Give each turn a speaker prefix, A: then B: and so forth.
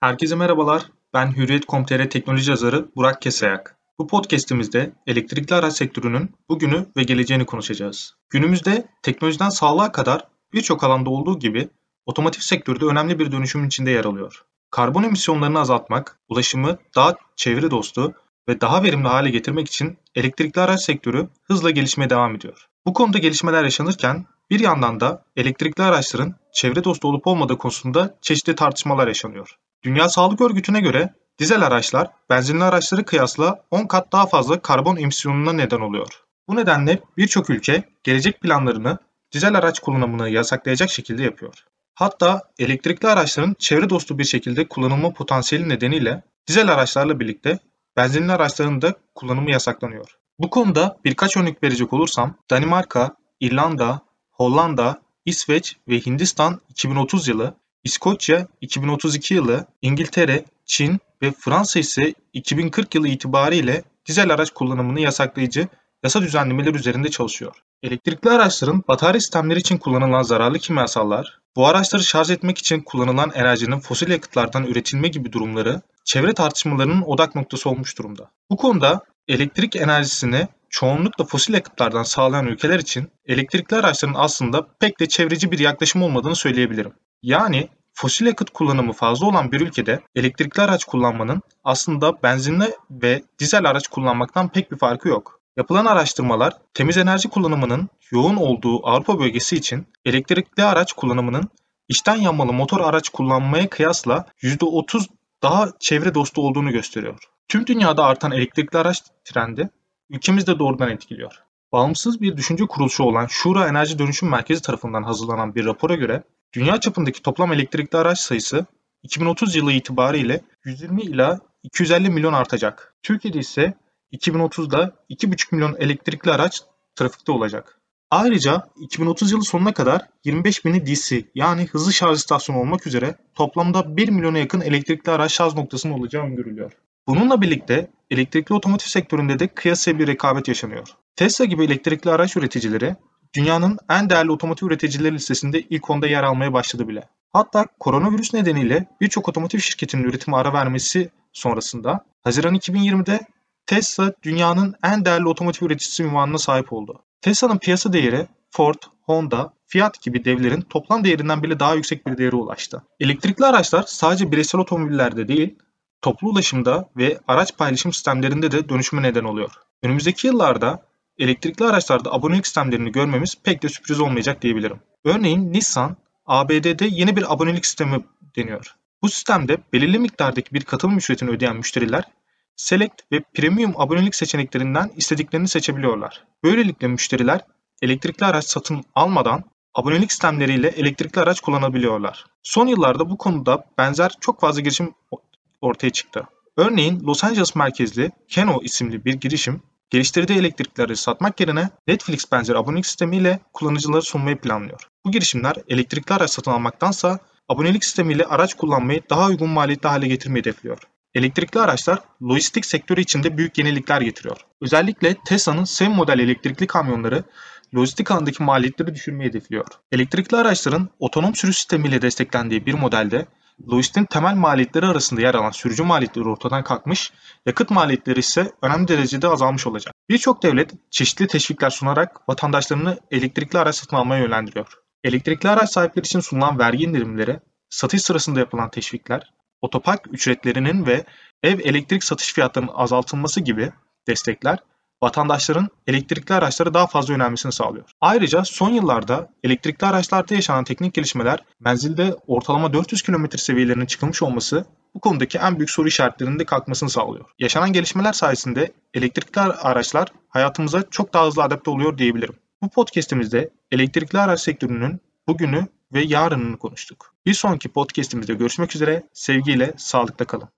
A: Herkese merhabalar. Ben Hürriyet.com.tr teknoloji yazarı Burak Kesayak. Bu podcast'imizde elektrikli araç sektörünün bugünü ve geleceğini konuşacağız. Günümüzde teknolojiden sağlığa kadar birçok alanda olduğu gibi otomotiv sektörü de önemli bir dönüşüm içinde yer alıyor. Karbon emisyonlarını azaltmak, ulaşımı daha çevre dostu ve daha verimli hale getirmek için elektrikli araç sektörü hızla gelişmeye devam ediyor. Bu konuda gelişmeler yaşanırken bir yandan da elektrikli araçların çevre dostu olup olmadığı konusunda çeşitli tartışmalar yaşanıyor. Dünya Sağlık Örgütü'ne göre dizel araçlar benzinli araçları kıyasla 10 kat daha fazla karbon emisyonuna neden oluyor. Bu nedenle birçok ülke gelecek planlarını dizel araç kullanımını yasaklayacak şekilde yapıyor. Hatta elektrikli araçların çevre dostu bir şekilde kullanılma potansiyeli nedeniyle dizel araçlarla birlikte benzinli araçların da kullanımı yasaklanıyor. Bu konuda birkaç örnek verecek olursam Danimarka, İrlanda, Hollanda, İsveç ve Hindistan 2030 yılı İskoçya 2032 yılı, İngiltere, Çin ve Fransa ise 2040 yılı itibariyle dizel araç kullanımını yasaklayıcı yasa düzenlemeler üzerinde çalışıyor. Elektrikli araçların batarya sistemleri için kullanılan zararlı kimyasallar, bu araçları şarj etmek için kullanılan enerjinin fosil yakıtlardan üretilme gibi durumları çevre tartışmalarının odak noktası olmuş durumda. Bu konuda elektrik enerjisini çoğunlukla fosil yakıtlardan sağlayan ülkeler için elektrikli araçların aslında pek de çevreci bir yaklaşım olmadığını söyleyebilirim. Yani fosil yakıt kullanımı fazla olan bir ülkede elektrikli araç kullanmanın aslında benzinli ve dizel araç kullanmaktan pek bir farkı yok. Yapılan araştırmalar temiz enerji kullanımının yoğun olduğu Avrupa bölgesi için elektrikli araç kullanımının içten yanmalı motor araç kullanmaya kıyasla %30 daha çevre dostu olduğunu gösteriyor. Tüm dünyada artan elektrikli araç trendi ülkemizde doğrudan etkiliyor. Bağımsız bir düşünce kuruluşu olan Şura Enerji Dönüşüm Merkezi tarafından hazırlanan bir rapora göre Dünya çapındaki toplam elektrikli araç sayısı 2030 yılı itibariyle 120 ila 250 milyon artacak. Türkiye'de ise 2030'da 2,5 milyon elektrikli araç trafikte olacak. Ayrıca 2030 yılı sonuna kadar 25 bini DC yani hızlı şarj istasyonu olmak üzere toplamda 1 milyona yakın elektrikli araç şarj noktasının olacağı öngörülüyor. Bununla birlikte elektrikli otomotiv sektöründe de kıyasaya bir rekabet yaşanıyor. Tesla gibi elektrikli araç üreticileri dünyanın en değerli otomotiv üreticileri listesinde ilk onda yer almaya başladı bile. Hatta koronavirüs nedeniyle birçok otomotiv şirketinin üretimi ara vermesi sonrasında Haziran 2020'de Tesla dünyanın en değerli otomotiv üreticisi ünvanına sahip oldu. Tesla'nın piyasa değeri Ford, Honda, Fiat gibi devlerin toplam değerinden bile daha yüksek bir değere ulaştı. Elektrikli araçlar sadece bireysel otomobillerde değil, toplu ulaşımda ve araç paylaşım sistemlerinde de dönüşüme neden oluyor. Önümüzdeki yıllarda elektrikli araçlarda abonelik sistemlerini görmemiz pek de sürpriz olmayacak diyebilirim. Örneğin Nissan, ABD'de yeni bir abonelik sistemi deniyor. Bu sistemde belirli miktardaki bir katılım ücretini ödeyen müşteriler Select ve Premium abonelik seçeneklerinden istediklerini seçebiliyorlar. Böylelikle müşteriler elektrikli araç satın almadan abonelik sistemleriyle elektrikli araç kullanabiliyorlar. Son yıllarda bu konuda benzer çok fazla girişim ortaya çıktı. Örneğin Los Angeles merkezli Keno isimli bir girişim geliştirdiği elektrikleri satmak yerine Netflix benzeri abonelik sistemiyle kullanıcıları sunmayı planlıyor. Bu girişimler elektrikli araç satın almaktansa abonelik sistemiyle araç kullanmayı daha uygun maliyetli hale getirmeyi hedefliyor. Elektrikli araçlar lojistik sektörü içinde büyük yenilikler getiriyor. Özellikle Tesla'nın SEM model elektrikli kamyonları lojistik alandaki maliyetleri düşürmeyi hedefliyor. Elektrikli araçların otonom sürüş sistemiyle desteklendiği bir modelde Logis'in temel maliyetleri arasında yer alan sürücü maliyetleri ortadan kalkmış, yakıt maliyetleri ise önemli derecede azalmış olacak. Birçok devlet çeşitli teşvikler sunarak vatandaşlarını elektrikli araç satın almaya yönlendiriyor. Elektrikli araç sahipleri için sunulan vergi indirimleri, satış sırasında yapılan teşvikler, otopark ücretlerinin ve ev elektrik satış fiyatlarının azaltılması gibi destekler vatandaşların elektrikli araçlara daha fazla yönelmesini sağlıyor. Ayrıca son yıllarda elektrikli araçlarda yaşanan teknik gelişmeler menzilde ortalama 400 km seviyelerinin çıkılmış olması bu konudaki en büyük soru işaretlerinin de kalkmasını sağlıyor. Yaşanan gelişmeler sayesinde elektrikli araçlar hayatımıza çok daha hızlı adapte oluyor diyebilirim. Bu podcast'imizde elektrikli araç sektörünün bugünü ve yarınını konuştuk. Bir sonraki podcast'imizde görüşmek üzere. Sevgiyle, sağlıkla kalın.